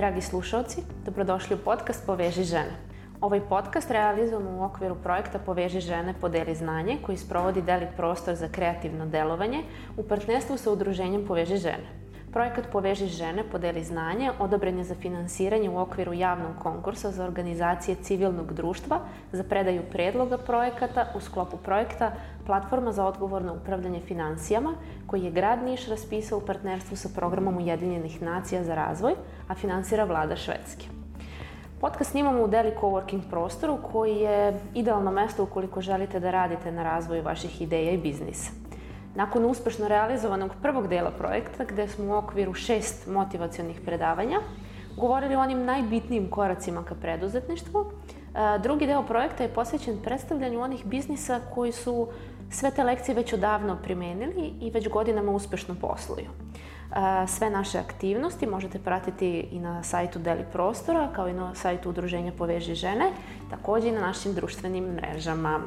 Dragi slušalci, dobrodošli u podcast Poveži žene. Ovaj podcast realizujemo u okviru projekta Poveži žene, podeli znanje, koji sprovodi Deli prostor za kreativno delovanje u partnerstvu sa udruženjem Poveži žene. Projekat Poveži žene, podeli znanje odobren je za finansiranje u okviru javnog konkursa za organizacije civilnog društva za predaju predloga projekata u sklopu projekta Platforma za odgovorno upravljanje financijama, koji je grad Niš raspisao u partnerstvu sa programom Ujedinjenih nacija za razvoj, a finansira vlada Švedske. Podcast snimamo u Deli Coworking prostoru koji je idealno mesto ukoliko želite da radite na razvoju vaših ideja i biznisa. Nakon uspešno realizovanog prvog dela projekta, gde smo u okviru šest motivacionih predavanja govorili o onim najbitnijim koracima ka preduzetništvu, e, drugi deo projekta je posvećen predstavljanju onih biznisa koji su sve te lekcije već odavno primenili i već godinama uspešno posluju. E, sve naše aktivnosti možete pratiti i na sajtu Deli Prostora, kao i na sajtu Udruženja Poveži žene, takođe i na našim društvenim mrežama.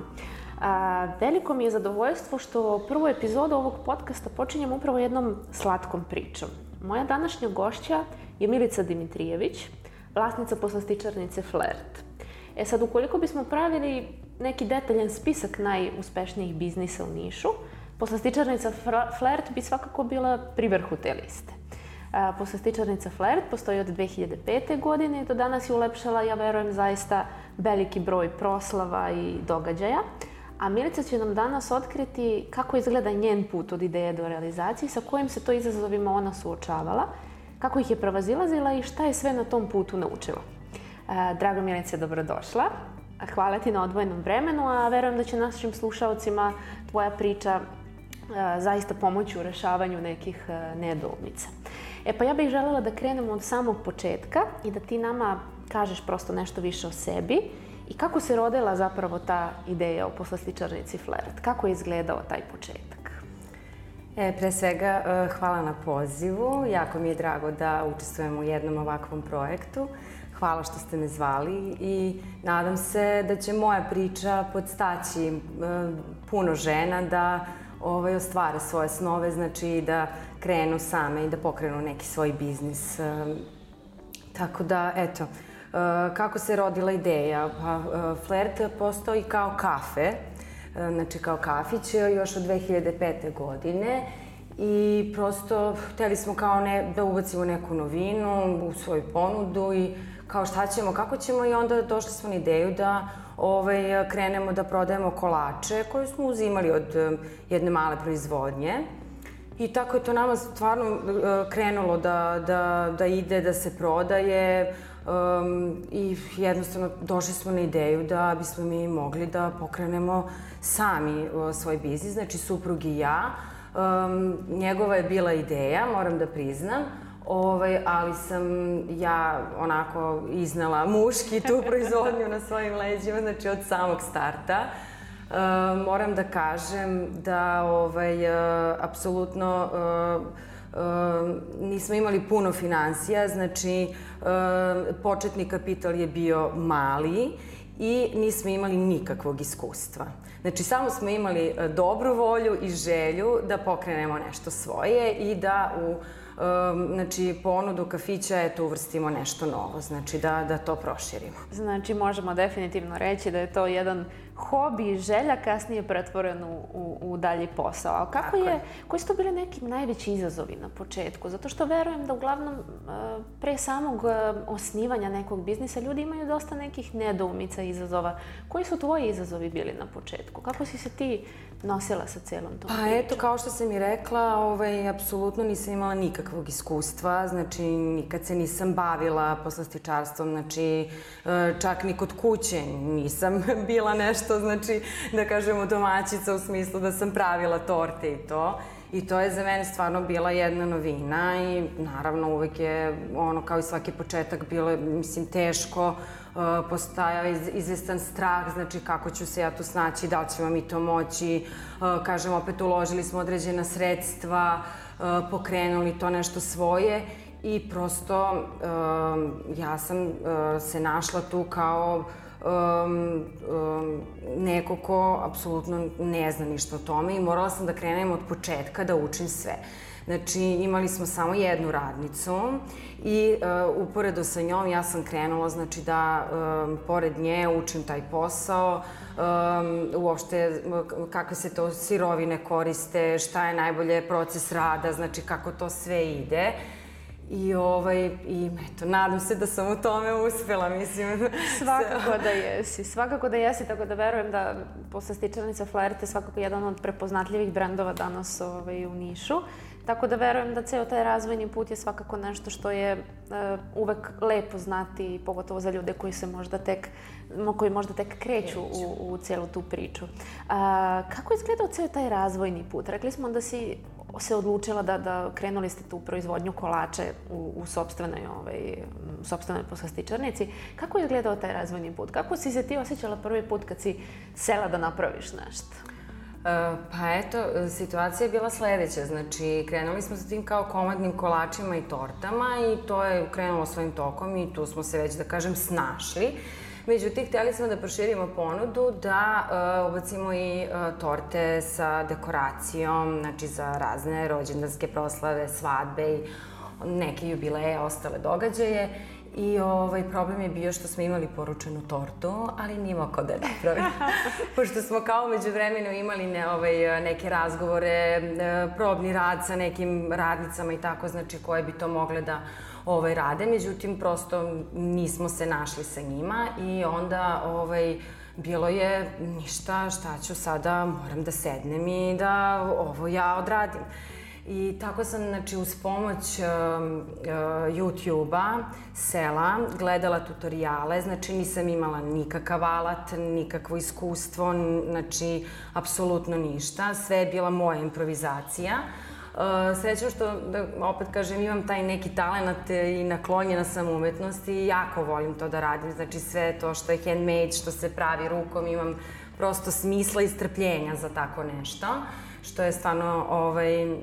A, veliko mi je zadovoljstvo što prvu epizodu ovog podcasta počinjem upravo jednom slatkom pričom. Moja današnja gošća je Milica Dimitrijević, vlasnica poslastičarnice Flirt. E sad, ukoliko bismo pravili neki detaljan spisak najuspešnijih biznisa u Nišu, poslastičarnica Flirt bi svakako bila pri vrhu te liste. Poslastičarnica Flirt postoji od 2005. godine i do danas je ulepšala, ja verujem, zaista veliki broj proslava i događaja. A Milica će nam danas otkriti kako izgleda njen put od ideje do realizacije, sa kojim se to izazovima ona suočavala, kako ih je prevazilazila i šta je sve na tom putu naučila. E, drago Milice, dobrodošla. Hvala ti na odvojenom vremenu, a verujem da će našim slušalcima tvoja priča e, zaista pomoći u rešavanju nekih e, nedoumica. E pa ja bih želela da krenemo od samog početka i da ti nama kažeš prosto nešto više o sebi I kako se rodila zapravo ta ideja o poslastičarnici Flirt? Kako je izgledao taj početak? E, pre svega, e, hvala na pozivu. Jako mi je drago da učestvujem u jednom ovakvom projektu. Hvala što ste me zvali i nadam se da će moja priča podstaći e, puno žena da ovaj, ostvare svoje snove, znači da krenu same i da pokrenu neki svoj biznis. E, tako da, eto, kako se rodila ideja? Pa, eh, Flert postoji kao kafe, eh, znači kao kafić još od 2005. godine i prosto hteli smo kao ne, da ubacimo neku novinu u svoju ponudu i kao šta ćemo, kako ćemo i onda došli smo na ideju da ovaj, krenemo da prodajemo kolače koje smo uzimali od jedne male proizvodnje. I tako je to nama stvarno krenulo da, da, da ide, da se prodaje. Um, I jednostavno došli smo na ideju da bismo mi mogli da pokrenemo sami uh, svoj biznis, znači suprug i ja. Um, njegova je bila ideja, moram da priznam, ovaj, ali sam ja onako iznala muški tu proizvodnju na svojim leđima, znači od samog starta. Uh, moram da kažem da ovaj, uh, apsolutno uh, nismo imali puno financija, znači početni kapital je bio mali i nismo imali nikakvog iskustva. Znači, samo smo imali e, dobru volju i želju da pokrenemo nešto svoje i da u um, znači, ponudu kafića eto, uvrstimo nešto novo, znači da, da to proširimo. Znači, možemo definitivno reći da je to jedan hobi i želja kasnije pretvoren u, u, u dalji posao. A kako je, je, koji su to bili neki najveći izazovi na početku? Zato što verujem da uglavnom e, pre samog e, osnivanja nekog biznisa ljudi imaju dosta nekih nedoumica i izazova. Koji su tvoji izazovi bili na početku? Kako si se ti nosila sa celom tom Pa pričom? eto, kao što sam i rekla, ovaj, apsolutno nisam imala nikakvog iskustva, znači nikad se nisam bavila poslastičarstvom, znači e, čak ni kod kuće nisam bila nešto, znači da kažemo domaćica u smislu da sam pravila torte i to. I to je za mene stvarno bila jedna novina i naravno uvek je ono kao i svaki početak bilo, mislim, teško, uh, postajao iz, izvestan strah, znači kako ću se ja tu snaći, da li ćemo mi to moći, uh, kažem opet uložili smo određena sredstva, uh, pokrenuli to nešto svoje i prosto ja sam se našla tu kao um, um, neko ko apsolutno ne zna ništa o tome i morala sam da krenem od početka da učim sve. Znači, imali smo samo jednu radnicu i uh, uporedo sa njom ja sam krenula, znači da um, pored nje učim taj posao, um, uopšte kakve se to sirovine koriste, šta je najbolje proces rada, znači kako to sve ide. I, ovaj, i eto, nadam se da sam u tome uspela, mislim. Svakako da jesi, svakako da jesi, tako da verujem da posle stičarnica Flerte svakako jedan od prepoznatljivih brendova danas ovaj, u Nišu. Tako da verujem da ceo taj razvojni put je svakako nešto što je uh, uvek lepo znati, pogotovo za ljude koji se možda tek, koji možda tek kreću u, u celu tu priču. Uh, kako je izgledao ceo taj razvojni put? Rekli smo da si se odlučila da, da krenuli ste tu proizvodnju kolače u, u sobstvenoj, ovaj, sobstvenoj poslastičarnici. Kako je izgledao taj razvojni put? Kako si se ti osjećala prvi put kad si sela da napraviš nešto? E, pa eto, situacija je bila sledeća. Znači, krenuli smo sa tim kao komadnim kolačima i tortama i to je krenulo svojim tokom i tu smo se već, da kažem, snašli. Međutim, hteli smo da proširimo ponudu, da uh, ubacimo i uh, torte sa dekoracijom, znači za razne rođendanske proslave, svadbe i neke jubileje, ostale događaje. I ovaj, problem je bio što smo imali poručenu tortu, ali nima ko da je napravi. Pošto smo kao među vremenu imali ne, ovaj, neke razgovore, e, probni rad sa nekim radnicama i tako, znači koje bi to mogle da ovaj, rade. Međutim, prosto nismo se našli sa njima i onda ovaj, bilo je ništa, šta ću sada, moram da sednem i da ovo ja odradim. I tako sam, znači, uz pomoć uh, uh, YouTube-a, sela, gledala tutoriale, znači nisam imala nikakav alat, nikakvo iskustvo, znači, apsolutno ništa. Sve je bila moja improvizacija. Uh, srećom što, da, opet kažem, imam taj neki talent i naklonjena sam umetnosti i jako volim to da radim. Znači sve to što je handmade, što se pravi rukom, imam prosto smisla i strpljenja za tako nešto, što je stvarno ovaj,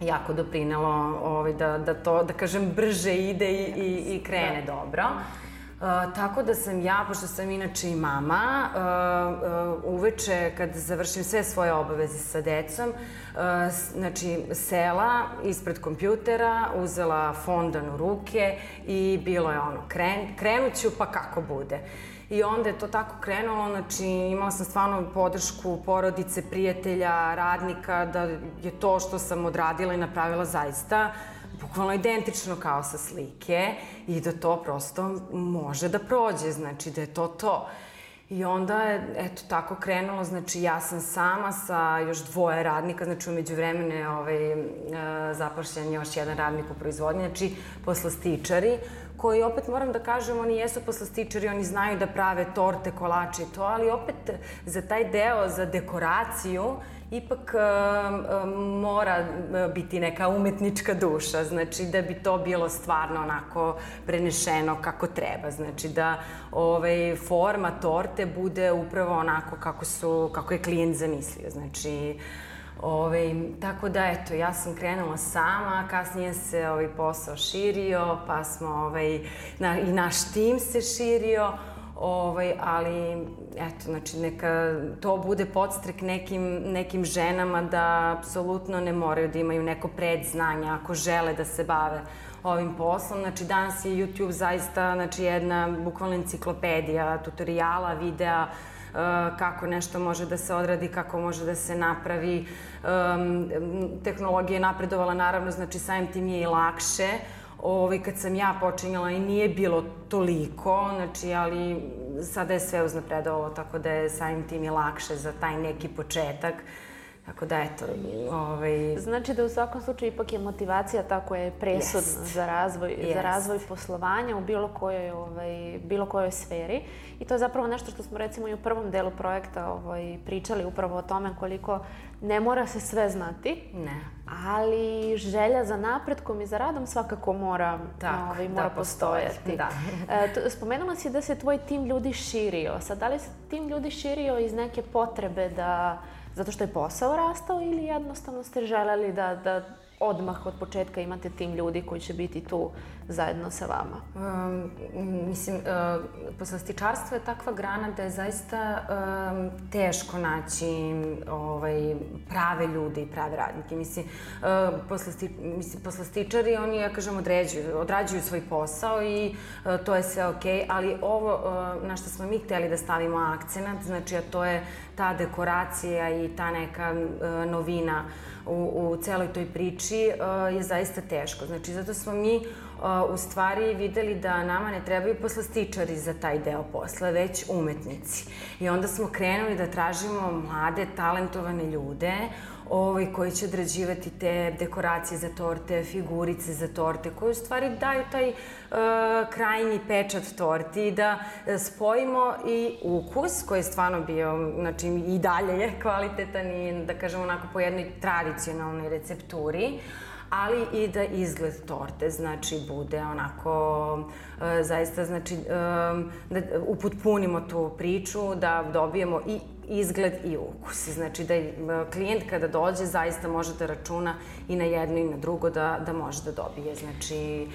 jako doprinelo ovaj, da, da to, da kažem, brže ide i, i, i krene da. dobro. Uh, tako da sam ja, pošto sam inače i mama, uh, uh, uveče kad završim sve svoje obaveze sa decom, uh, znači sela ispred kompjutera, uzela fondan u ruke i bilo je ono, kren, krenuću pa kako bude. Uh, I onda je to tako krenulo, znači imala sam stvarno podršku porodice, prijatelja, radnika, da je to što sam odradila i napravila zaista bukvalno identično kao sa slike i da to prosto može da prođe, znači da je to to. I onda je, eto, tako krenulo, znači ja sam sama sa još dvoje radnika, znači umeđu vremene ovaj, e, zapošljen još jedan radnik u proizvodnji, znači poslastičari, koji opet moram da kažem, oni jesu poslastičari, oni znaju da prave torte, kolače i to, ali opet za taj deo, za dekoraciju, ipak uh, mora biti neka umetnička duša, znači da bi to bilo stvarno onako prenešeno kako treba, znači da ovaj, forma torte bude upravo onako kako, su, kako je klijent zamislio, znači Ove, tako da, eto, ja sam krenula sama, kasnije se ovaj posao širio, pa smo, ovaj, na, i naš tim se širio, ovaj, ali, eto, znači, neka to bude podstrek nekim, nekim ženama da apsolutno ne moraju da imaju neko predznanje ako žele da se bave ovim poslom. Znači, danas je YouTube zaista, znači, jedna bukvalna enciklopedija tutoriala, videa, kako nešto može da se odradi, kako može da se napravi. Tehnologija je napredovala naravno, znači samim tim je i lakše. Ovaj, kad sam ja počinjala i nije bilo toliko, znači, ali sada je sve uznapredovalo, tako da je samim tim i lakše za taj neki početak. Tako da, eto, ovaj... Znači da u svakom slučaju ipak je motivacija ta koja je presudna yes. za razvoj, yes. za razvoj poslovanja u bilo kojoj, ovaj, bilo kojoj sferi. I to je zapravo nešto što smo recimo i u prvom delu projekta ovaj, pričali upravo o tome koliko ne mora se sve znati. Ne. Ali želja za napretkom i za radom svakako mora, Tako, ovaj, mora da postojati. Da. e, spomenula si da se tvoj tim ljudi širio. Sad, da li se tim ljudi širio iz neke potrebe da Zato što je posao rastao ili jednostavno ste želeli da, da odmah od početka imate tim ljudi koji će biti tu zajedno sa vama? Um, mislim, uh, poslastičarstvo je takva grana da je zaista um, teško naći ovaj, prave ljude i prave radnike. Mislim, uh, poslasti, mislim, poslastičari, oni, ja kažem, određuju, odrađuju svoj posao i uh, to je sve okej, okay, ali ovo uh, na što smo mi hteli da stavimo akcenat, znači, a to je ta dekoracija i ta neka uh, novina u, u celoj toj priči uh, je zaista teško. Znači, zato smo mi u stvari videli da nama ne trebaju poslastičari za taj deo posla, već umetnici. I onda smo krenuli da tražimo mlade, talentovane ljude ovaj, koji će odrađivati te dekoracije za torte, figurice za torte, koje u stvari daju taj uh, krajnji pečat torti i da e, spojimo i ukus koji je stvarno bio, znači i dalje je kvalitetan i da kažemo onako po jednoj tradicionalnoj recepturi, ali i da izgled torte, znači, bude onako, e, zaista, znači, e, da uputpunimo tu priču, da dobijemo i izgled i ukus. Znači da je klijent kada dođe zaista može da računa i na jedno i na drugo da, da može da dobije. Znači,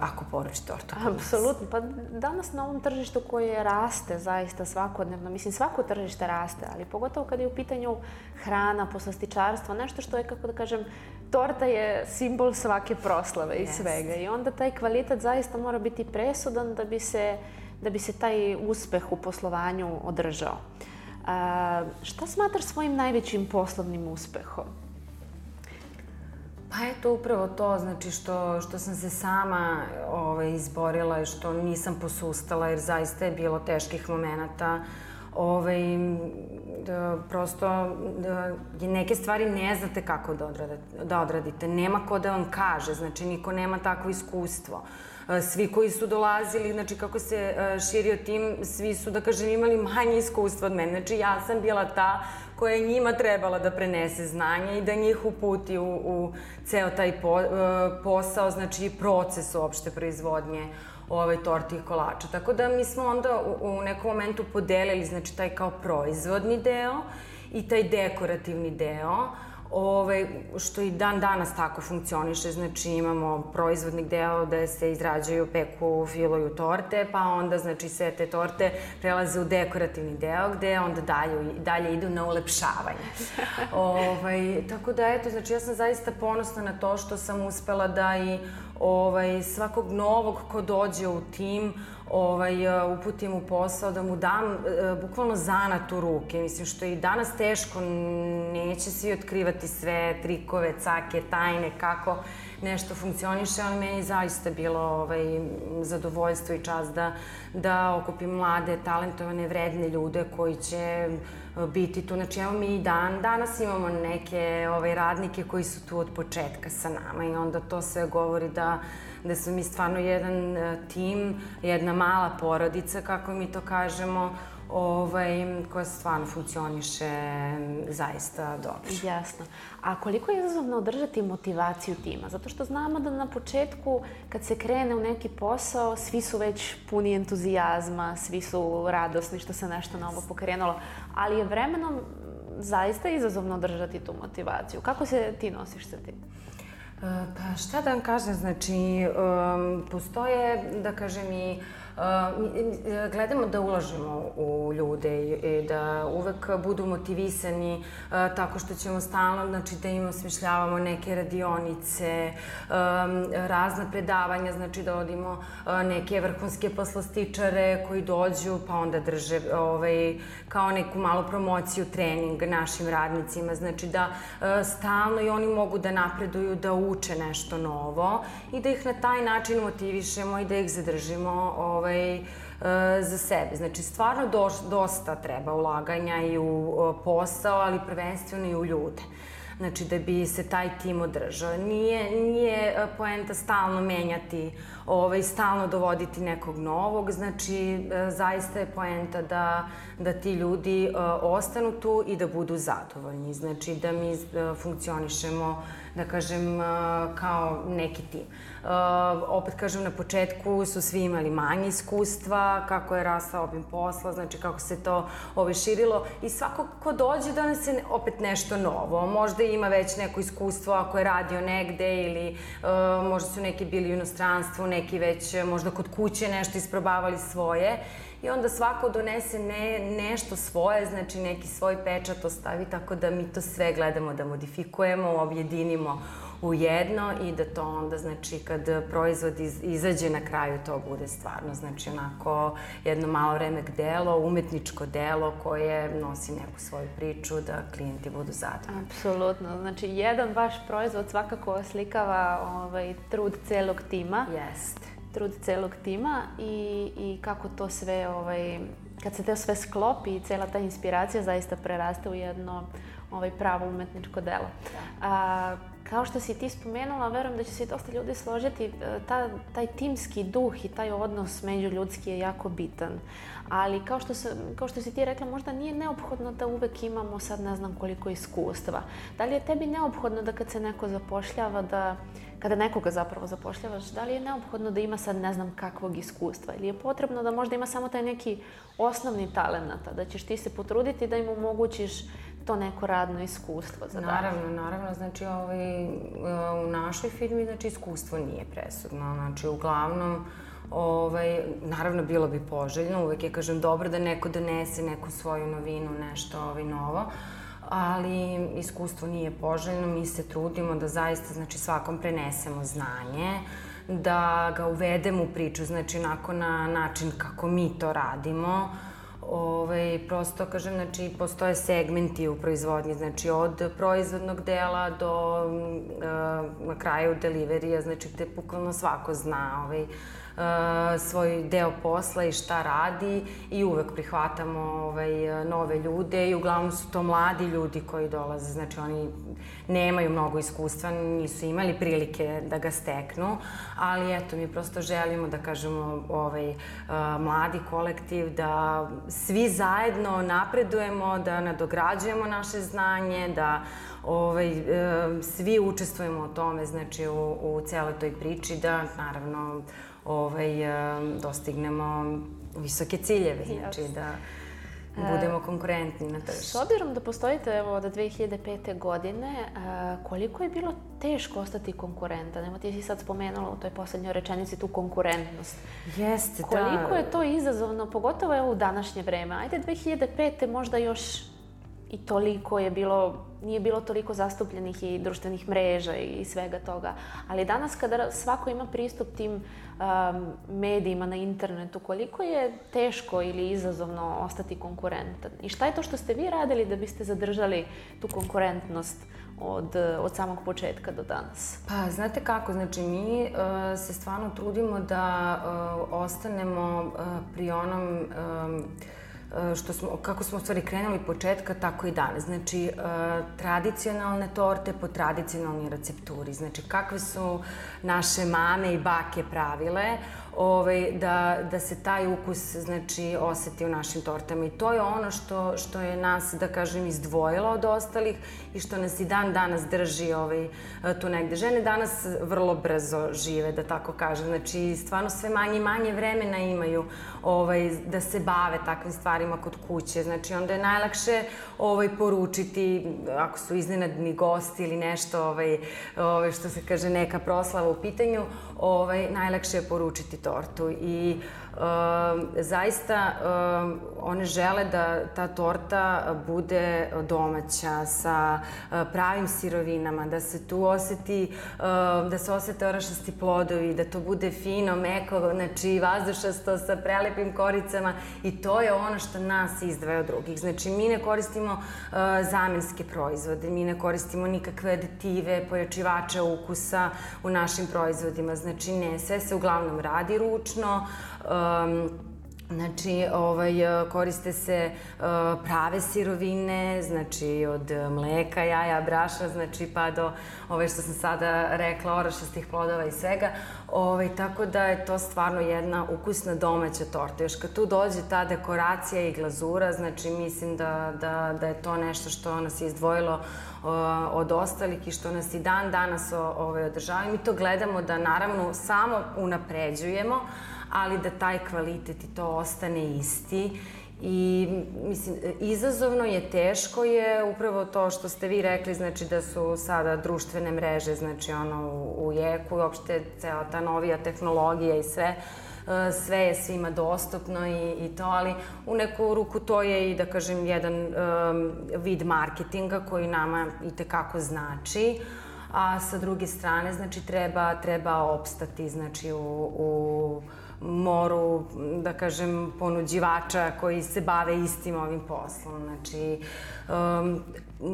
ako poruči tortu. Apsolutno. Pa danas na ovom tržištu koje raste zaista svakodnevno, mislim svako tržište raste, ali pogotovo kad je u pitanju hrana, poslastičarstvo, nešto što je, kako da kažem, torta je simbol svake proslave i yes. svega. I onda taj kvalitet zaista mora biti presudan da bi se, da bi se taj uspeh u poslovanju održao. A, šta smatraš svojim najvećim poslovnim uspehom? Pa eto, upravo to, znači što, što sam se sama ovaj, izborila i što nisam posustala, jer zaista je bilo teških momenata. Ovaj, da, prosto da, neke stvari ne znate kako da odradite, da odradite. Nema ko da vam kaže, znači niko nema takvo iskustvo. Svi koji su dolazili, znači kako se širio tim, svi su, da kažem, imali manje iskustva od mene. Znači ja sam bila ta koja je njima trebala da prenese znanje i da njih uputi u, u ceo taj po, posao, znači proces uopšte proizvodnje ove torti i kolača. Tako da mi smo onda u, u nekom momentu podelili znači taj kao proizvodni deo i taj dekorativni deo Ove, što i dan danas tako funkcioniše, znači imamo proizvodnik deo gde se izrađuju, peku, filuju torte, pa onda znači sve te torte prelaze u dekorativni deo gde onda dalje, dalje idu na ulepšavanje. ovaj, tako da eto, znači ja sam zaista ponosna na to što sam uspela da i ovaj, svakog novog ko dođe u tim, ovaj, e, uputim u posao, da mu dam e, bukvalno zanat u ruke. Mislim, što je i danas teško, neće svi otkrivati sve trikove, cake, tajne, kako nešto funkcioniše, ali meni zaista bilo ovaj, zadovoljstvo i čast da, da okupim mlade, talentovane, vredne ljude koji će biti tu. Znači, evo mi i dan, danas imamo neke ovaj, radnike koji su tu od početka sa nama i onda to sve govori da da smo mi stvarno jedan e, tim, jedna mala porodica, kako mi to kažemo, ovaj, koja stvarno funkcioniše zaista dobro. Jasno. A koliko je izazovno održati motivaciju tima? Zato što znamo da na početku, kad se krene u neki posao, svi su već puni entuzijazma, svi su radosni što se nešto novo pokrenulo, ali je vremenom zaista izazovno održati tu motivaciju. Kako se ti nosiš sa tim? Pa šta da vam kažem, znači, um, postoje, da kažem, i E, gledamo da ulažemo u ljude i da uvek budu motivisani e, tako što ćemo stalno, znači da im osmišljavamo neke radionice, e, razna predavanja, znači da odimo neke vrhunske poslastičare koji dođu pa onda drže ovaj, kao neku malu promociju, trening našim radnicima, znači da stalno i oni mogu da napreduju, da uče nešto novo i da ih na taj način motivišemo i da ih zadržimo ovaj, ovaj, e, za sebe. Znači, stvarno doš, dosta treba ulaganja i u posao, ali prvenstveno i u ljude. Znači, da bi se taj tim održao. Nije, nije e, poenta stalno menjati, ovaj, stalno dovoditi nekog novog, znači, e, zaista je poenta da, da ti ljudi ostanu tu i da budu zadovoljni. Znači, da mi funkcionišemo da kažem, kao neki tim. Opet kažem, na početku su svi imali manje iskustva, kako je rastao obim posla, znači kako se to ovaj, širilo i svako ko dođe donese opet nešto novo. Možda ima već neko iskustvo ako je radio negde ili možda su neki bili u inostranstvu, neki već možda kod kuće nešto isprobavali svoje i onda svako donese ne, nešto svoje, znači neki svoj pečat ostavi, tako da mi to sve gledamo da modifikujemo, objedinimo u jedno i da to onda, znači, kad proizvod iz, izađe na kraju, to bude stvarno, znači, onako jedno malo remek delo, umetničko delo koje nosi neku svoju priču da klijenti budu zadovoljni. Apsolutno, znači, jedan vaš proizvod svakako oslikava ovaj, trud celog tima. Jeste trud celog tima i, i kako to sve, ovaj, kad se to sve sklopi i cela ta inspiracija zaista preraste u jedno ovaj, pravo umetničko delo. Da. A, kao što si ti spomenula, verujem da će se dosta ljudi složiti, e, ta, taj timski duh i taj odnos međuljudski je jako bitan. Ali kao što, se, kao što si ti rekla, možda nije neophodno da uvek imamo sad ne znam koliko iskustva. Da li je tebi neophodno da kad se neko zapošljava da kada nekoga zapravo zapošljavaš, da li je neophodno da ima sad ne znam kakvog iskustva ili je potrebno da možda ima samo taj neki osnovni talenata, da ćeš ti se potruditi da im omogućiš to neko radno iskustvo za Naravno, naravno, znači ovaj, u našoj firmi znači iskustvo nije presudno, znači uglavnom Ovaj, naravno, bilo bi poželjno, uvek je, kažem, dobro da neko donese neku svoju novinu, nešto ovaj, novo, ali iskustvo nije poželjno, mi se trudimo da zaista, znači, svakom prenesemo znanje, da ga uvedemo u priču, znači, onako na način kako mi to radimo, Ovaj, prosto, kažem, znači, postoje segmenti u proizvodnji, znači, od proizvodnog dela do uh, na kraju deliverija, znači, gde bukvalno svako zna ovaj, svoj deo posla i šta radi i uvek prihvatamo ovaj, nove ljude i uglavnom su to mladi ljudi koji dolaze, znači oni nemaju mnogo iskustva, nisu imali prilike da ga steknu, ali eto, mi prosto želimo da kažemo ovaj, mladi kolektiv, da svi zajedno napredujemo, da nadograđujemo naše znanje, da ovaj, svi učestvujemo u tome, znači u, u celoj toj priči, da naravno ovaj, dostignemo visoke ciljeve, znači da budemo konkurentni na tržištu. S obzirom da postojite evo, od 2005. godine, koliko je bilo teško ostati konkurentan? Evo ti si sad spomenula u toj poslednjoj rečenici tu konkurentnost. Jeste, koliko da. Koliko je to izazovno, pogotovo evo u današnje vreme? Ajde, 2005. možda još i toliko je bilo, nije bilo toliko zastupljenih i društvenih mreža i svega toga. Ali danas kada svako ima pristup tim um, medijima na internetu, koliko je teško ili izazovno ostati konkurentan? I šta je to što ste vi radili da biste zadržali tu konkurentnost od, od samog početka do danas? Pa, znate kako, znači mi uh, se stvarno trudimo da uh, ostanemo uh, pri onom E, što smo, kako smo stvari krenuli početka, tako i danas. Znači, e, tradicionalne torte po tradicionalnoj recepturi. Znači, kakve su naše mame i bake pravile, ovaj, da, da se taj ukus znači, oseti u našim tortama. I to je ono što, što je nas, da kažem, izdvojilo od ostalih i što nas i dan danas drži ovaj, tu negde. Žene danas vrlo brzo žive, da tako kažem. Znači, stvarno sve manje i manje vremena imaju ovaj, da se bave takvim stvarima kod kuće. Znači, onda je najlakše ovaj, poručiti, ako su iznenadni gosti ili nešto, ovaj, ovaj, što se kaže, neka proslava u pitanju, ovaj, najlakše je poručiti tortu. I zaista one žele da ta torta bude domaća sa pravim sirovinama, da se tu oseti, da se osete orašasti plodovi, da to bude fino, meko, znači vazdušasto sa prelepim koricama i to je ono što nas izdvaja od drugih. Znači mi ne koristimo zamenske proizvode, mi ne koristimo nikakve aditive, pojačivače ukusa u našim proizvodima, znači ne, sve se uglavnom radi ručno, um, Znači, ovaj, koriste se uh, prave sirovine, znači od mleka, jaja, brašna, znači pa do ove što sam sada rekla, orašastih plodova i svega. Ovaj, tako da je to stvarno jedna ukusna domaća torta. Još kad tu dođe ta dekoracija i glazura, znači mislim da, da, da je to nešto što nas je izdvojilo uh, od ostalih i što nas i dan danas ovaj, održava. I mi to gledamo da naravno samo unapređujemo, ali da taj kvalitet i to ostane isti. I, mislim, izazovno je, teško je upravo to što ste vi rekli, znači da su sada društvene mreže, znači ono u, u jeku, uopšte cela ta novija tehnologija i sve, e, sve je svima dostupno i, i to, ali u neku ruku to je i, da kažem, jedan um, vid marketinga koji nama i tekako znači, a sa druge strane, znači, treba, treba opstati, znači, u, u moru, da kažem, ponuđivača koji se bave istim ovim poslom. Znači, um,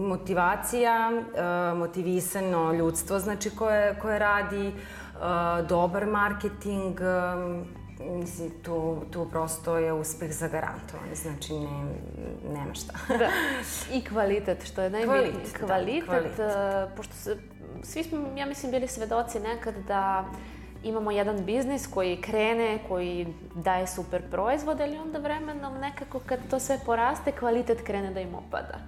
motivacija, uh, motivisano ljudstvo, znači, koje, koje radi uh, dobar marketing, um, mislim, tu, tu prosto je uspeh zagarantovan, znači ne, nema šta. da. I kvalitet, što je najbitnije. Kvalitet, kvalitet, da, kvalitet. Uh, pošto se, svi smo, ja mislim, bili svedoci nekad da uh, imamo jedan biznis koji krene, koji daje super proizvod, ali onda vremenom nekako kad to sve poraste, kvalitet krene da im opada.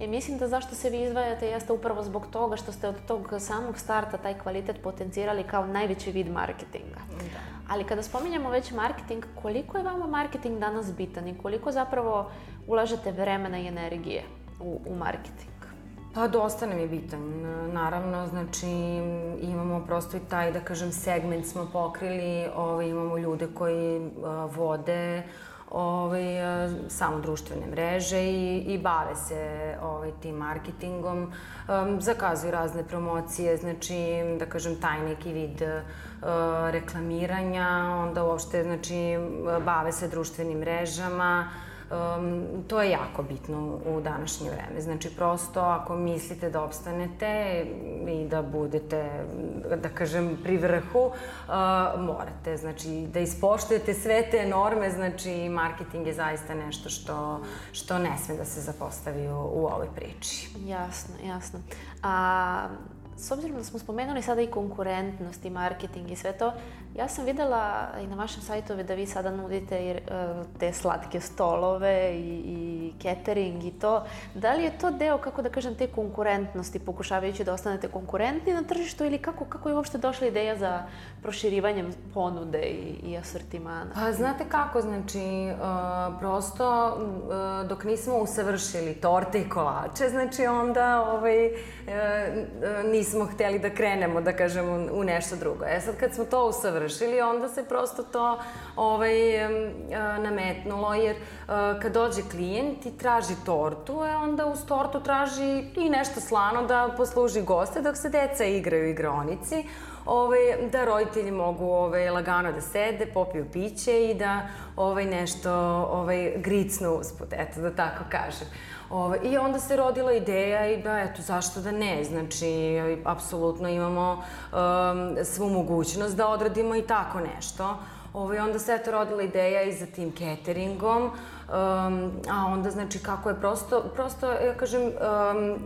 I mislim da zašto se vi izdvajate jeste upravo zbog toga što ste od tog samog starta taj kvalitet potencirali kao najveći vid marketinga. Da. Ali kada spominjamo već marketing, koliko je vama marketing danas bitan i koliko zapravo ulažete vremena i energije u, u marketing? Pa dosta nam je bitan. Naravno, znači imamo prosto i taj, da kažem, segment smo pokrili, ovaj, imamo ljude koji uh, vode ovaj, uh, samo društvene mreže i, i bave se ovaj, tim marketingom, um, zakazuju razne promocije, znači, da kažem, taj neki vid uh, reklamiranja, onda uopšte, znači, bave se društvenim mrežama, Um, to je jako bitno u današnje vreme. Znači, prosto ako mislite da opstanete i da budete, da kažem, pri vrhu, uh, morate, znači, da ispoštujete sve te norme, znači, marketing je zaista nešto što, što ne sme da se zapostavi u, u ovoj priči. Jasno, jasno. A S obzirom da smo spomenuli sada i konkurentnost i marketing i sve to, ja sam videla i na vašem sajtu da vi sada nudite e, te slatke stolove i, i catering i to. Da li je to deo, kako da kažem, te konkurentnosti, pokušavajući da ostanete konkurentni na tržištu ili kako, kako je uopšte došla ideja za proširivanjem ponude i, i asortimana? Pa znate kako, znači, uh, prosto uh, dok nismo usavršili torte i kolače, znači onda ovaj, nismo nismo hteli da krenemo, da kažemo, u nešto drugo. E sad kad smo to usavršili, onda se prosto to ovaj, nametnulo, jer kad dođe klijent i traži tortu, e onda uz tortu traži i nešto slano da posluži goste dok se deca igraju igronici ovaj, da roditelji mogu ovaj, lagano da sede, popiju piće i da ovaj, nešto ovaj, gricnu usput, eto da tako kažem. Ovaj, I onda se rodila ideja i da, eto, zašto da ne? Znači, apsolutno imamo um, svu mogućnost da odradimo i tako nešto. Ovaj, onda se eto rodila ideja i za tim cateringom, um, a onda znači kako je prosto, prosto ja kažem, um,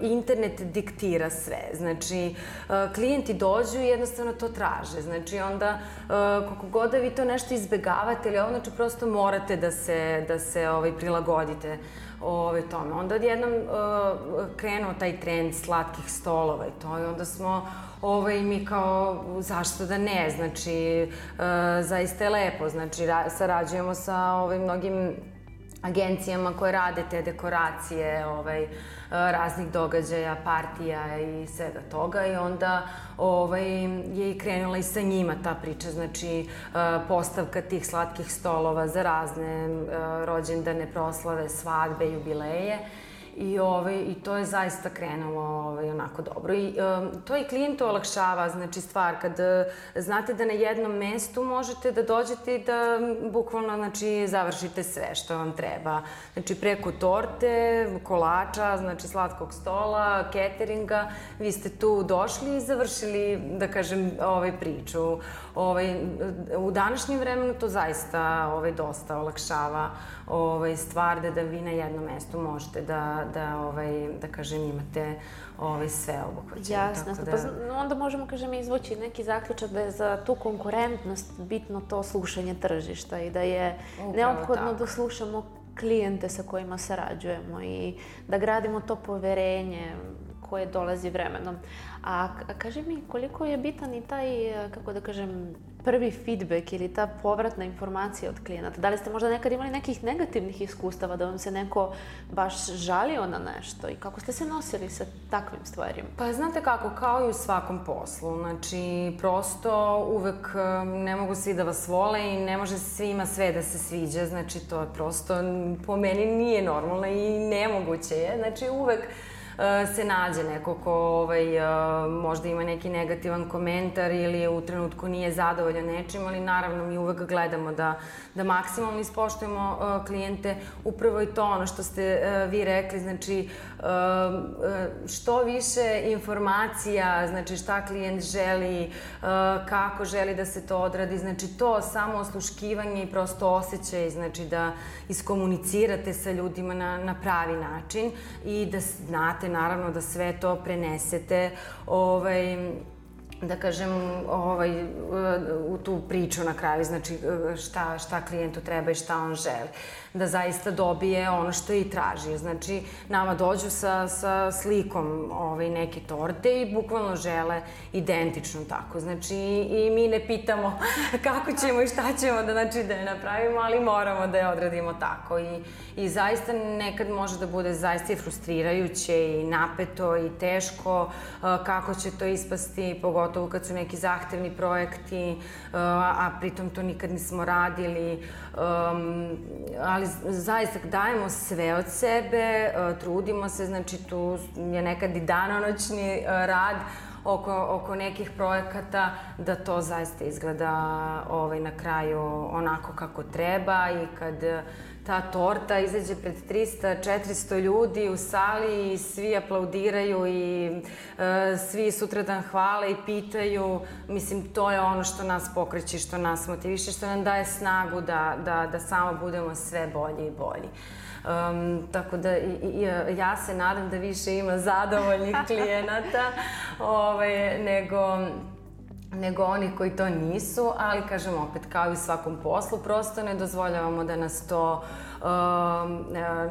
internet diktira sve. Znači, uh, klijenti dođu i jednostavno to traže. Znači, onda uh, koliko god da vi to nešto izbegavate ili ovo, znači prosto morate da se, da se ovaj, prilagodite ove, tome. Onda odjednom uh, krenuo taj trend slatkih stolova i to i onda smo ovaj, mi kao, zašto da ne, znači, uh, zaista je lepo, znači, ra, sarađujemo sa ovaj, mnogim agencijama koje rade te dekoracije, ovaj, raznih događaja, partija i svega toga i onda ovaj, je i krenula i sa njima ta priča, znači postavka tih slatkih stolova za razne rođendane proslave, svadbe, jubileje I, ovaj, I to je zaista krenulo ovaj, onako dobro. I um, to i klijentu olakšava, znači stvar, kad uh, znate da na jednom mestu možete da dođete i da bukvalno znači, završite sve što vam treba. Znači preko torte, kolača, znači slatkog stola, cateringa, vi ste tu došli i završili, da kažem, ovaj priču. Ovaj, u današnjem vremenu to zaista ovaj, dosta olakšava ovaj, stvar da, da vi na jednom mestu možete da, da, ovaj, da kažem, imate ovaj, sve obuhvaćeno. Jasno, da... pa onda možemo, kažem, izvoći neki zaključak da je za tu konkurentnost bitno to slušanje tržišta i da je Upravo neophodno tako. da slušamo klijente sa kojima sarađujemo i da gradimo to poverenje koje dolazi vremenom. A kaži mi koliko je bitan i taj, kako da kažem, prvi feedback ili ta povratna informacija od klijenata? Da li ste možda nekad imali nekih negativnih iskustava da vam se neko baš žalio na nešto i kako ste se nosili sa takvim stvarima? Pa znate kako, kao i u svakom poslu. Znači, prosto uvek ne mogu svi da vas vole i ne može svima sve da se sviđa. Znači, to je prosto po meni nije normalno i nemoguće je. Znači, uvek se nađe neko ko ovaj, eh, možda ima neki negativan komentar ili u trenutku nije zadovoljan nečim, ali naravno mi uvek gledamo da, da maksimalno ispoštujemo eh, klijente. Upravo i to ono što ste vi rekli, znači što više informacija, znači šta klijent želi, kako želi da se to odradi, znači to samo osluškivanje i prosto osjećaj, znači da iskomunicirate sa ljudima na, na pravi način i da znate naravno da sve to prenesete ovaj, da kažem, ovaj, u tu priču na kraju, znači šta, šta klijentu treba i šta on želi da zaista dobije ono što i traži. Znači, nama dođu sa, sa slikom ovaj, neke torte i bukvalno žele identično tako. Znači, i mi ne pitamo kako ćemo i šta ćemo da, znači, da je napravimo, ali moramo da je odradimo tako. I, I zaista nekad može da bude zaista i frustrirajuće i napeto i teško kako će to ispasti, pogotovo kad su neki zahtevni projekti, a pritom to nikad nismo radili. Ali zaista dajemo sve od sebe, e, trudimo se, znači tu je nekad i danonoćni e, rad oko, oko nekih projekata, da to zaista izgleda ovaj, na kraju onako kako treba i kad ta torta izađe pred 300-400 ljudi u sali i svi aplaudiraju i e, svi sutradan hvale i pitaju. Mislim, to je ono što nas pokreće, što nas motiviše, što nam daje snagu da, da, da samo budemo sve bolji i bolji. Um, tako da i, i, ja se nadam da više ima zadovoljnih klijenata ovaj, nego nego oni koji to nisu, ali kažem opet, kao i u svakom poslu, prosto ne dozvoljavamo da nas to um,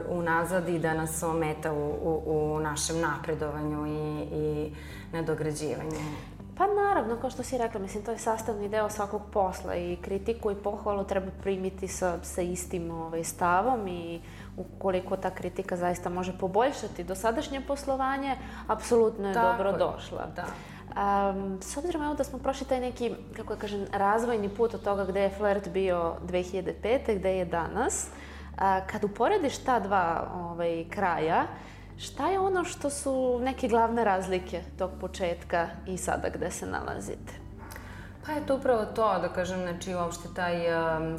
unazad i da nas ometa u, u, u našem napredovanju i, i nadograđivanju. Pa naravno, kao što si rekla, mislim, to je sastavni deo svakog posla i kritiku i pohvalu treba primiti sa, sa istim ovaj, stavom i ukoliko ta kritika zaista može poboljšati dosadašnje poslovanje, apsolutno je Tako dobro je. došla. Da. Um, s obzirom evo da smo prošli taj neki, kako da kažem, razvojni put od toga gde je Flirt bio 2005. gde je danas, a, kad uporediš ta dva ovaj, kraja, šta je ono što su neke glavne razlike tog početka i sada gde se nalazite? Pa je to upravo to, da kažem, znači uopšte taj um,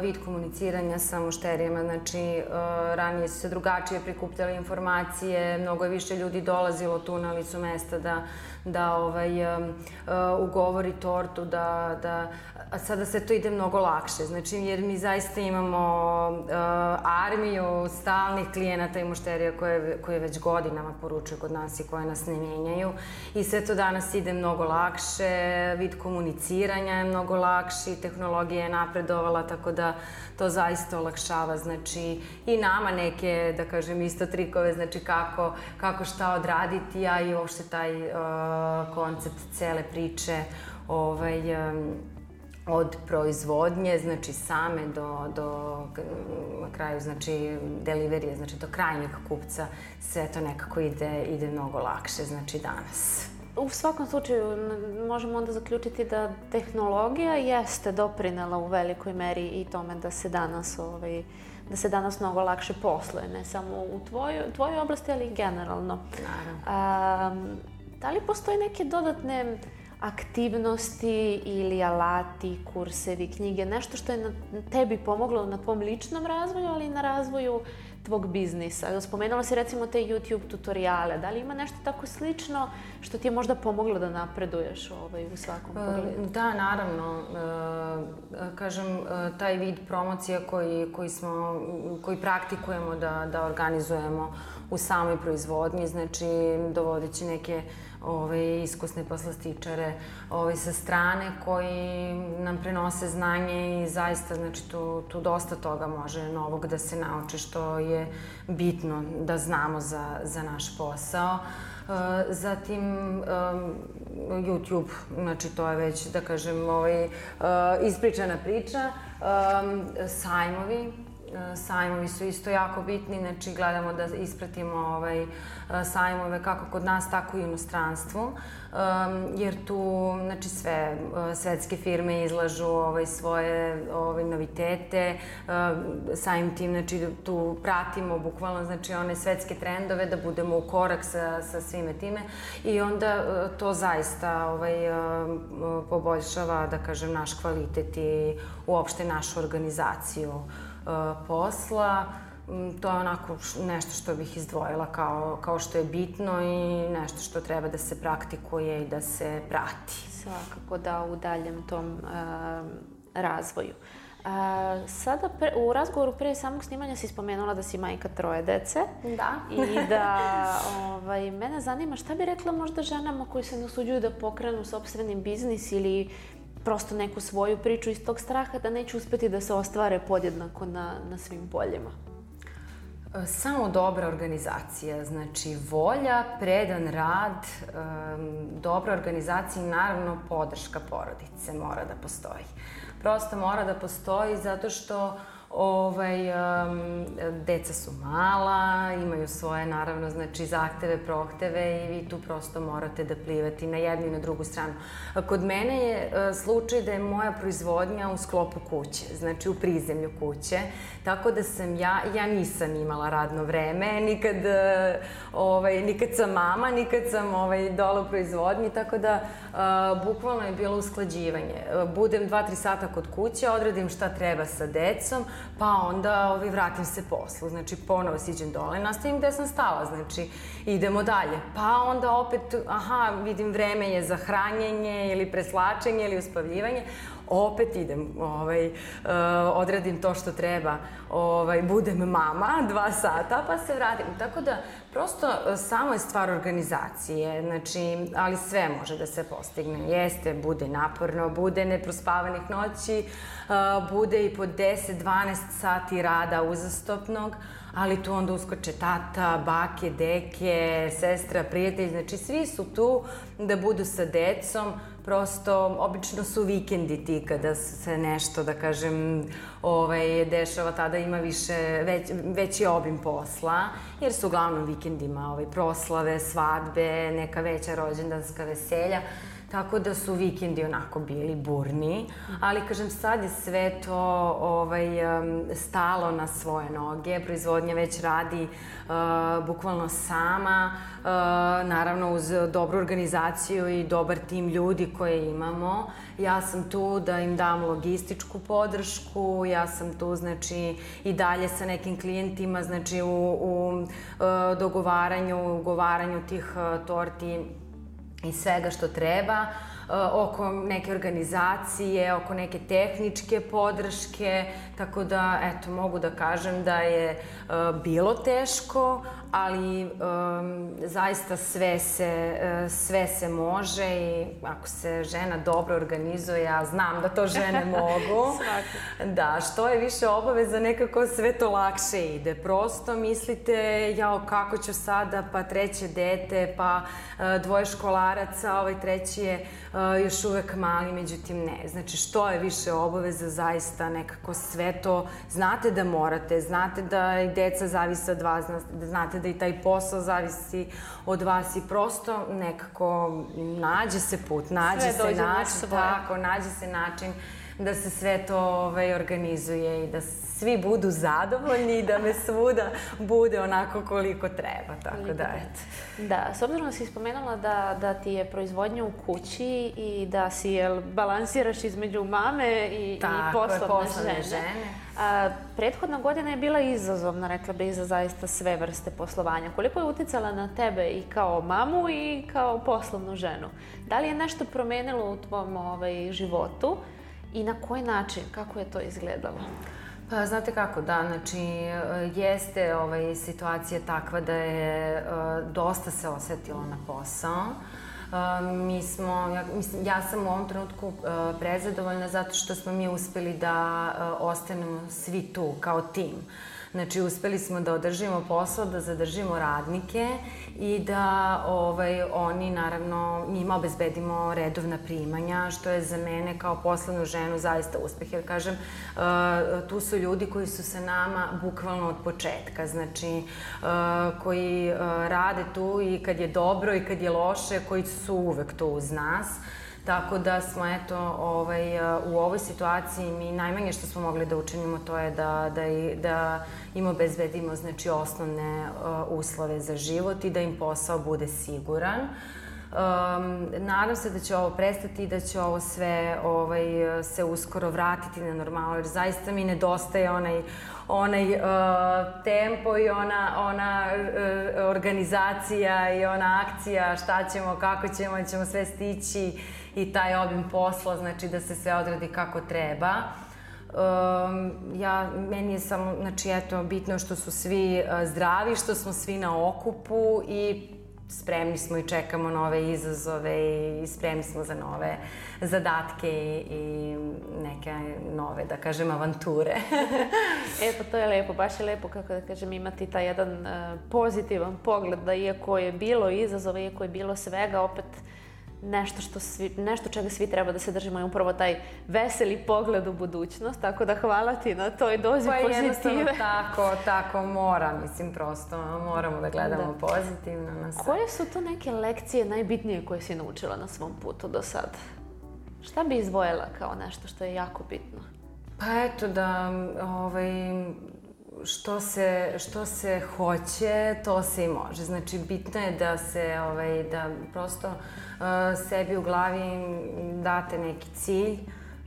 vid komuniciranja sa mušterijama, znači uh, ranije su se drugačije prikupljale informacije, mnogo je više ljudi dolazilo tu na licu mesta da da ovaj, uh, ugovori tortu, da, da, a sada se to ide mnogo lakše, znači jer mi zaista imamo armiju stalnih klijenata i mušterija koje, koje već godinama poručuju kod nas i koje nas ne menjaju. I sve to danas ide mnogo lakše, vid komuniciranja je mnogo lakši, tehnologija je napredovala, tako da to zaista olakšava, znači i nama neke, da kažem, isto trikove, znači kako, kako šta odraditi, a i uopšte taj uh, koncept cele priče, ovaj, um, od proizvodnje, znači same do, do na kraju, znači deliverije, znači do krajnjeg kupca, sve to nekako ide, ide mnogo lakše, znači danas. U svakom slučaju možemo onda zaključiti da tehnologija jeste doprinela u velikoj meri i tome da se danas ovaj, da se danas mnogo lakše posluje, ne samo u tvojoj, tvojoj oblasti, ali i generalno. Naravno. A, da li postoje neke dodatne aktivnosti ili alati, kursevi, knjige, nešto što je na tebi pomoglo na tvom ličnom razvoju, ali i na razvoju tvog biznisa? Spomenula si recimo te YouTube tutoriale. Da li ima nešto tako slično što ti je možda pomoglo da napreduješ ovaj, u svakom E, pogledu? Da, naravno. E, Kažem, e, taj vid promocija koji, koji, smo, koji praktikujemo da, da organizujemo u samoj proizvodnji, znači dovodeći neke ove, iskusne poslastičare ove, sa strane koji nam prenose znanje i zaista znači, tu, tu dosta toga može novog da se nauči što je bitno da znamo za, za naš posao. E, Zatim um, YouTube, znači to je već da kažem ovaj, uh, ispričana priča. Sajmovi, sajmovi su isto jako bitni, znači gledamo da ispratimo ovaj, uh, sajmove kako kod nas, tako i u inostranstvu, um, jer tu znači, sve uh, svetske firme izlažu ovaj, svoje ovaj, novitete, uh, samim tim znači, tu pratimo bukvalno znači, one svetske trendove da budemo u korak sa, sa svime time. I onda to zaista ovaj, poboljšava, da kažem, naš kvalitet i uopšte našu organizaciju posla. Mm, To je onako nešto što bih izdvojila kao, kao što je bitno i nešto što treba da se praktikuje i da se prati. Svakako da u daljem tom um, razvoju. A, sada pre, u razgovoru pre samog snimanja si spomenula da si majka troje dece Da. i da ovaj, mene zanima šta bi rekla možda ženama koji se nasuđuju da pokrenu sobstveni biznis ili prosto neku svoju priču iz tog straha da neće uspeti da se ostvare podjednako na, na svim poljima. Samo dobra organizacija, znači volja, predan rad, um, dobra organizacija i naravno podrška porodice mora da postoji. Prosto mora da postoji zato što ovaj, um, deca su mala, imaju svoje naravno znači zahteve, prohteve i vi tu prosto morate da plivati na jednu i na drugu stranu. Kod mene je uh, slučaj da je moja proizvodnja u sklopu kuće, znači u prizemlju kuće, tako da sam ja, ja nisam imala radno vreme, nikad, uh, ovaj, nikad sam mama, nikad sam ovaj, dole u proizvodnji, tako da uh, bukvalno je bilo usklađivanje. Budem dva, tri sata kod kuće, odradim šta treba sa decom, pa onda ovaj, vratim se poslu. Znači, ponovo siđem dole, nastavim gde sam stala, znači, idemo dalje. Pa onda opet, aha, vidim vreme je za hranjenje ili preslačenje ili uspavljivanje, opet idem, ovaj, uh, odradim to što treba, ovaj, budem mama dva sata, pa se vratim. Tako da, prosto, samo je stvar organizacije, znači, ali sve može da se postigne. Jeste, bude naporno, bude neprospavanih noći, uh, bude i po 10-12 sati rada uzastopnog, ali tu onda uskoče tata, bake, deke, sestra, prijatelj, znači svi su tu da budu sa decom, prosto obično su vikendi ti kada se nešto, da kažem, ovaj, dešava, tada ima više, već, veći obim posla, jer su uglavnom vikendima ovaj, proslave, svadbe, neka veća rođendanska veselja, Tako da su vikendi onako bili burni, ali kažem sad je sve to ovaj, stalo na svoje noge, proizvodnja već radi uh, bukvalno sama, uh, naravno uz dobru organizaciju i dobar tim ljudi koje imamo. Ja sam tu da im dam logističku podršku, ja sam tu znači i dalje sa nekim klijentima znači u, u uh, dogovaranju, ugovaranju tih torti i svega što treba, e, oko neke organizacije, oko neke tehničke podrške, tako da, eto, mogu da kažem da je e, bilo teško, ali um, zaista sve se, uh, sve se može i ako se žena dobro organizuje, ja znam da to žene mogu. Da, što je više obaveza, nekako sve to lakše ide. Prosto mislite, jao, kako ću sada, pa treće dete, pa uh, dvoje školaraca, ovaj treći je uh, još uvek mali, međutim ne. Znači, što je više obaveza, zaista nekako sve to, znate da morate, znate da i deca zavise od vas, znate da i taj posao zavisi od vas i prosto nekako nađe se put, nađe Sve se način, tako, nađe se način da se sve to ovaj, organizuje i da svi budu zadovoljni i da me svuda bude onako koliko treba, tako koliko da eto. Da, s obzirom da si spomenula da, da ti je proizvodnja u kući i da si jel, balansiraš između mame i, tako, i poslovne, poslovne žene. žene. A, prethodna godina je bila izazovna, rekla bih, za zaista sve vrste poslovanja. Koliko je uticala na tebe i kao mamu i kao poslovnu ženu? Da li je nešto promenilo u tvom ovaj, životu i na koji način? Kako je to izgledalo? Pa znate kako, da, znači jeste ovaj, situacija takva da je dosta se osetilo na posao. Mi smo, ja, mislim, ja sam u ovom trenutku prezadovoljna zato što smo mi uspeli da ostanemo svi tu kao tim. Znači, uspeli smo da održimo posao, da zadržimo radnike i da ovaj, oni, naravno, njima obezbedimo redovna primanja, što je za mene kao poslovnu ženu zaista uspeh. Jer, kažem, uh, tu su ljudi koji su sa nama bukvalno od početka. Znači, uh, koji uh, rade tu i kad je dobro i kad je loše, koji su uvek tu uz nas. Tako da smo, eto, ovaj, u ovoj situaciji mi najmanje što smo mogli da učinimo to je da, da, da im obezbedimo znači, osnovne uh, uslove za život i da im posao bude siguran. Um, nadam se da će ovo prestati i da će ovo sve ovaj, se uskoro vratiti na normalno, jer zaista mi nedostaje onaj, onaj uh, tempo i ona, ona uh, organizacija i ona akcija, šta ćemo, kako ćemo, ćemo sve stići i taj obim posla, znači da se sve odradi kako treba. Um, ja, meni je samo, znači, eto, bitno što su svi uh, zdravi, što smo svi na okupu i spremni smo i čekamo nove izazove i spremni smo za nove zadatke i, i neke nove, da kažem, avanture. e, pa to je lepo, baš je lepo, kako da kažem, imati taj jedan uh, pozitivan pogled, da iako je bilo izazova, iako je bilo svega, opet nešto, što svi, nešto čega svi treba da se držimo je upravo taj veseli pogled u budućnost, tako da hvala ti na toj dozi pa pozitive. Pa jednostavno tako, tako mora, mislim prosto moramo da gledamo da. pozitivno na sve. Koje su to neke lekcije najbitnije koje si naučila na svom putu do sada? Šta bi izvojila kao nešto što je jako bitno? Pa eto da ovaj, što se, što se hoće, to se i može. Znači, bitno je da se, ovaj, da prosto uh, sebi u glavi date neki cilj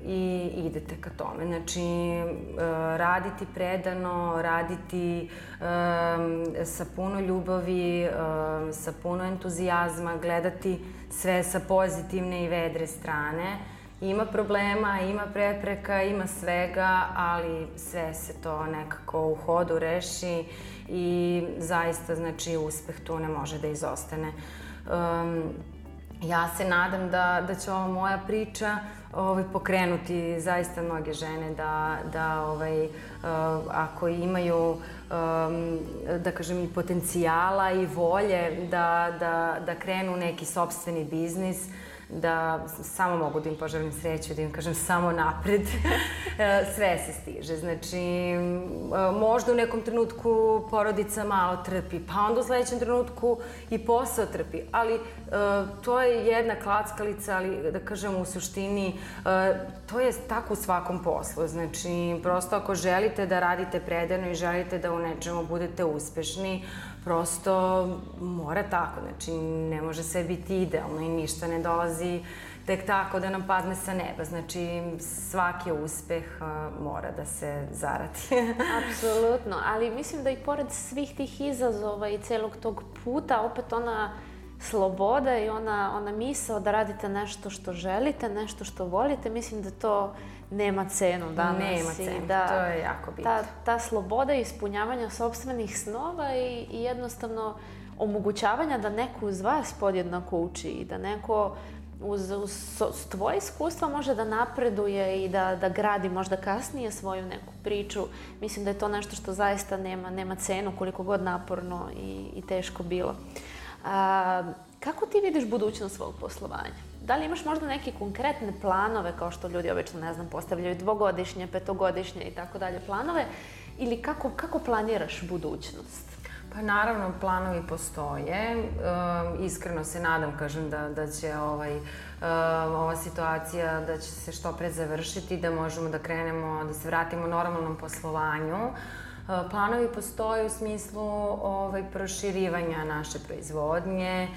i idete ka tome. Znači, uh, raditi predano, raditi um, sa puno ljubavi, um, sa puno entuzijazma, gledati sve sa pozitivne i vedre strane Ima problema, ima prepreka, ima svega, ali sve se to nekako u hodu reši i zaista, znači, uspeh tu ne može da izostane. Um, ja se nadam da, da će ova moja priča ovaj, pokrenuti zaista mnoge žene da, da ovaj, uh, ako imaju um, da kažem i potencijala i volje da, da, da krenu neki sobstveni biznis, uh, da samo mogu da im poželim sreću, da im kažem samo napred, e, sve se stiže. Znači, možda u nekom trenutku porodica malo trpi, pa onda u sledećem trenutku i posao trpi, ali e, to je jedna klackalica, ali da kažem u suštini, e, to je tako u svakom poslu. Znači, prosto ako želite da radite predano i želite da u nečemu budete uspešni, prosto mora tako, znači ne može sve biti idealno i ništa ne dolazi tek tako da nam padne sa neba. Znači svaki uspeh uh, mora da se zaradi. Apsolutno, ali mislim da i pored svih tih izazova i celog tog puta, opet ona sloboda i ona, ona misao da radite nešto što želite, nešto što volite, mislim da to nema cenu danas. Nema cenu, da, to je jako bitno. Ta, ta sloboda ispunjavanja sobstvenih snova i, i jednostavno omogućavanja da neko uz vas podjednako uči i da neko uz, uz, tvoje iskustva može da napreduje i da, da gradi možda kasnije svoju neku priču. Mislim da je to nešto što zaista nema, nema cenu koliko god naporno i, i teško bilo. A, kako ti vidiš budućnost svog poslovanja? Da li imaš možda neke konkretne planove, kao što ljudi obično, ne znam, postavljaju dvogodišnje, petogodišnje i tako dalje planove, ili kako, kako planiraš budućnost? Pa naravno, planovi postoje. E, iskreno se nadam, kažem, da, da će ovaj, e, ova situacija, da će se što pre završiti, da možemo da krenemo, da se vratimo normalnom poslovanju. E, planovi postoje u smislu ovaj, proširivanja naše proizvodnje,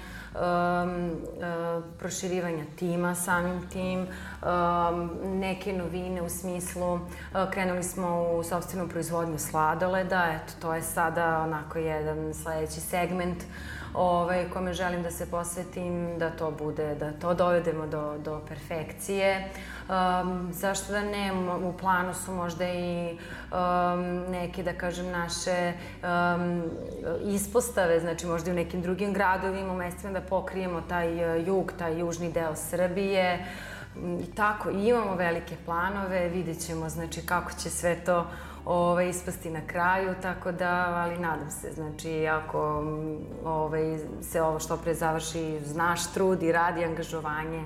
proširivanja tima samim tim, neke novine u smislu, uh, krenuli smo u sobstvenu proizvodnju sladoleda, eto, to je sada onako jedan sledeći segment ovaj, kome želim da se posvetim, da to bude, da to dovedemo do, do perfekcije. Um, zašto da ne, u planu su možda i um, neke, da kažem, naše um, ispostave, znači možda i u nekim drugim gradovima, u mestima da pokrijemo taj uh, jug, taj južni deo Srbije. I tako, i imamo velike planove, vidjet ćemo znači kako će sve to ovaj, ispasti na kraju, tako da, ali nadam se, znači, ako ovaj, se ovo što pre završi uz naš trud i rad i angažovanje,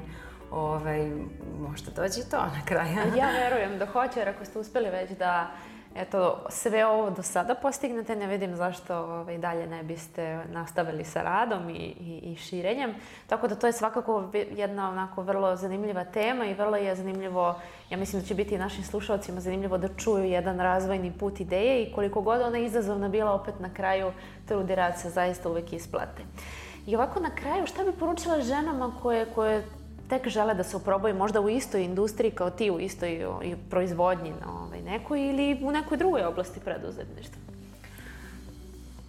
ovaj, možda dođe to na kraju. ja verujem da hoće, jer ako ste uspeli već da eto, sve ovo do sada postignete, ne vidim zašto ovaj, dalje ne biste nastavili sa radom i, i, i širenjem. Tako da to je svakako jedna onako vrlo zanimljiva tema i vrlo je zanimljivo, ja mislim da će biti i našim slušalcima zanimljivo da čuju jedan razvojni put ideje i koliko god ona izazovna bila opet na kraju trud i rad se zaista uvek isplate. I ovako na kraju, šta bi poručila ženama koje, koje tek žele da se oprobaju možda u istoj industriji kao ti, u istoj proizvodnji na ovaj, nekoj ili u nekoj drugoj oblasti preduzetništva?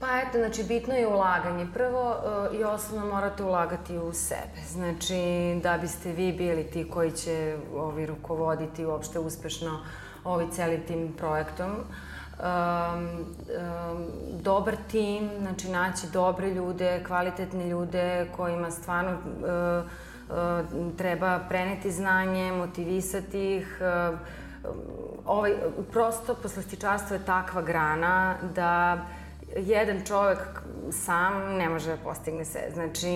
Pa eto, znači bitno je ulaganje. Prvo uh, i osnovno morate ulagati u sebe. Znači da biste vi bili ti koji će ovi rukovoditi uopšte uspešno ovaj celi tim projektom. Um, um, dobar tim, znači naći dobre ljude, kvalitetne ljude kojima stvarno uh, treba preneti znanje, motivisati ih. Eh, ovaj, prosto poslastičarstvo je takva grana da jedan čovek sam ne može da postigne sve. Znači,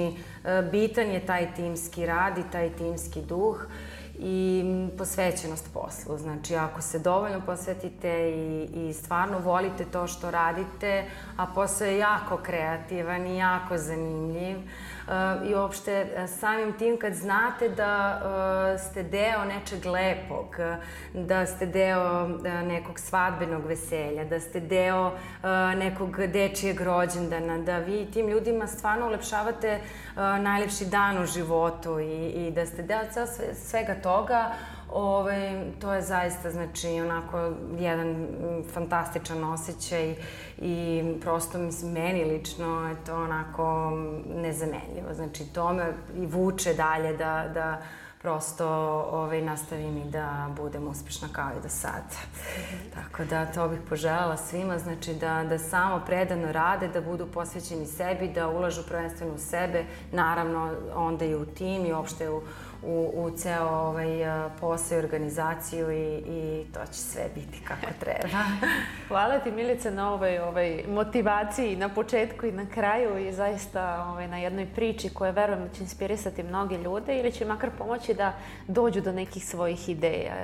eh, bitan je taj timski rad i taj timski duh i posvećenost poslu. Znači, ako se dovoljno posvetite i, i stvarno volite to što radite, a posao je jako kreativan i jako zanimljiv, uh, i uopšte e, samim tim kad znate da e, ste deo nečeg lepog, da ste deo nekog svadbenog veselja, da ste deo nekog dečijeg rođendana, da vi tim ljudima stvarno ulepšavate najlepši dan u životu i, i da ste deo svega toga, Ovaj, to je zaista, znači, onako, jedan fantastičan osjećaj i prosto, mislim, meni lično je to onako nezamenljivo. Znači, to me i vuče dalje da, da prosto ovaj, nastavim i da budem uspešna kao i do sada. Mm -hmm. Tako da to bih poželjala svima, znači da, da samo predano rade, da budu posvećeni sebi, da ulažu prvenstveno u sebe, naravno onda i u tim i uopšte u, u, u ceo ovaj, posao i organizaciju i, i to će sve biti kako treba. Hvala ti Milice na ovoj, ovaj, motivaciji na početku i na kraju i zaista ovaj, na jednoj priči koja verujem da će inspirisati mnoge ljude ili će makar pomoći da dođu do nekih svojih ideja.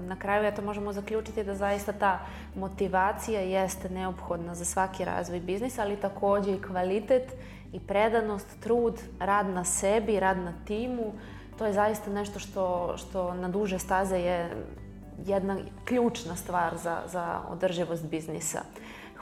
Na kraju eto možemo zaključiti da zaista ta motivacija jeste neophodna za svaki razvoj biznisa, ali takođe i kvalitet i predanost, trud, rad na sebi, rad na timu, to je zaista nešto što, što na duže staze je jedna ključna stvar za, za održivost biznisa.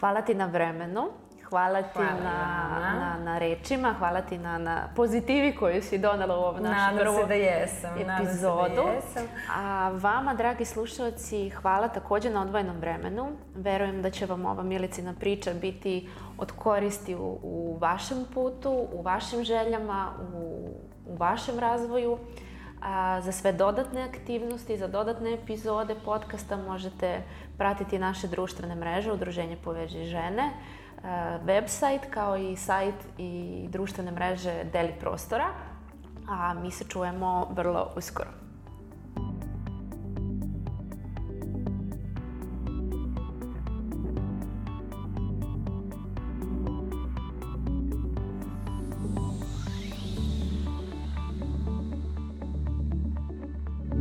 Hvala ti na vremenu, hvala ti hvala na, na, na rečima, hvala ti na, na pozitivi koju si donela u ovom našem prvom da jesam. epizodu. Nadam se da jesam. A vama, dragi slušalci, hvala takođe na odvojenom vremenu. Verujem da će vam ova Milicina priča biti od koristi u, u vašem putu, u vašim željama, u u vašem razvoju. A, za sve dodatne aktivnosti, za dodatne epizode podcasta možete pratiti naše društvene mreže Udruženje Poveži žene, a, website kao i sajt i društvene mreže Deli prostora. A mi se čujemo vrlo uskoro.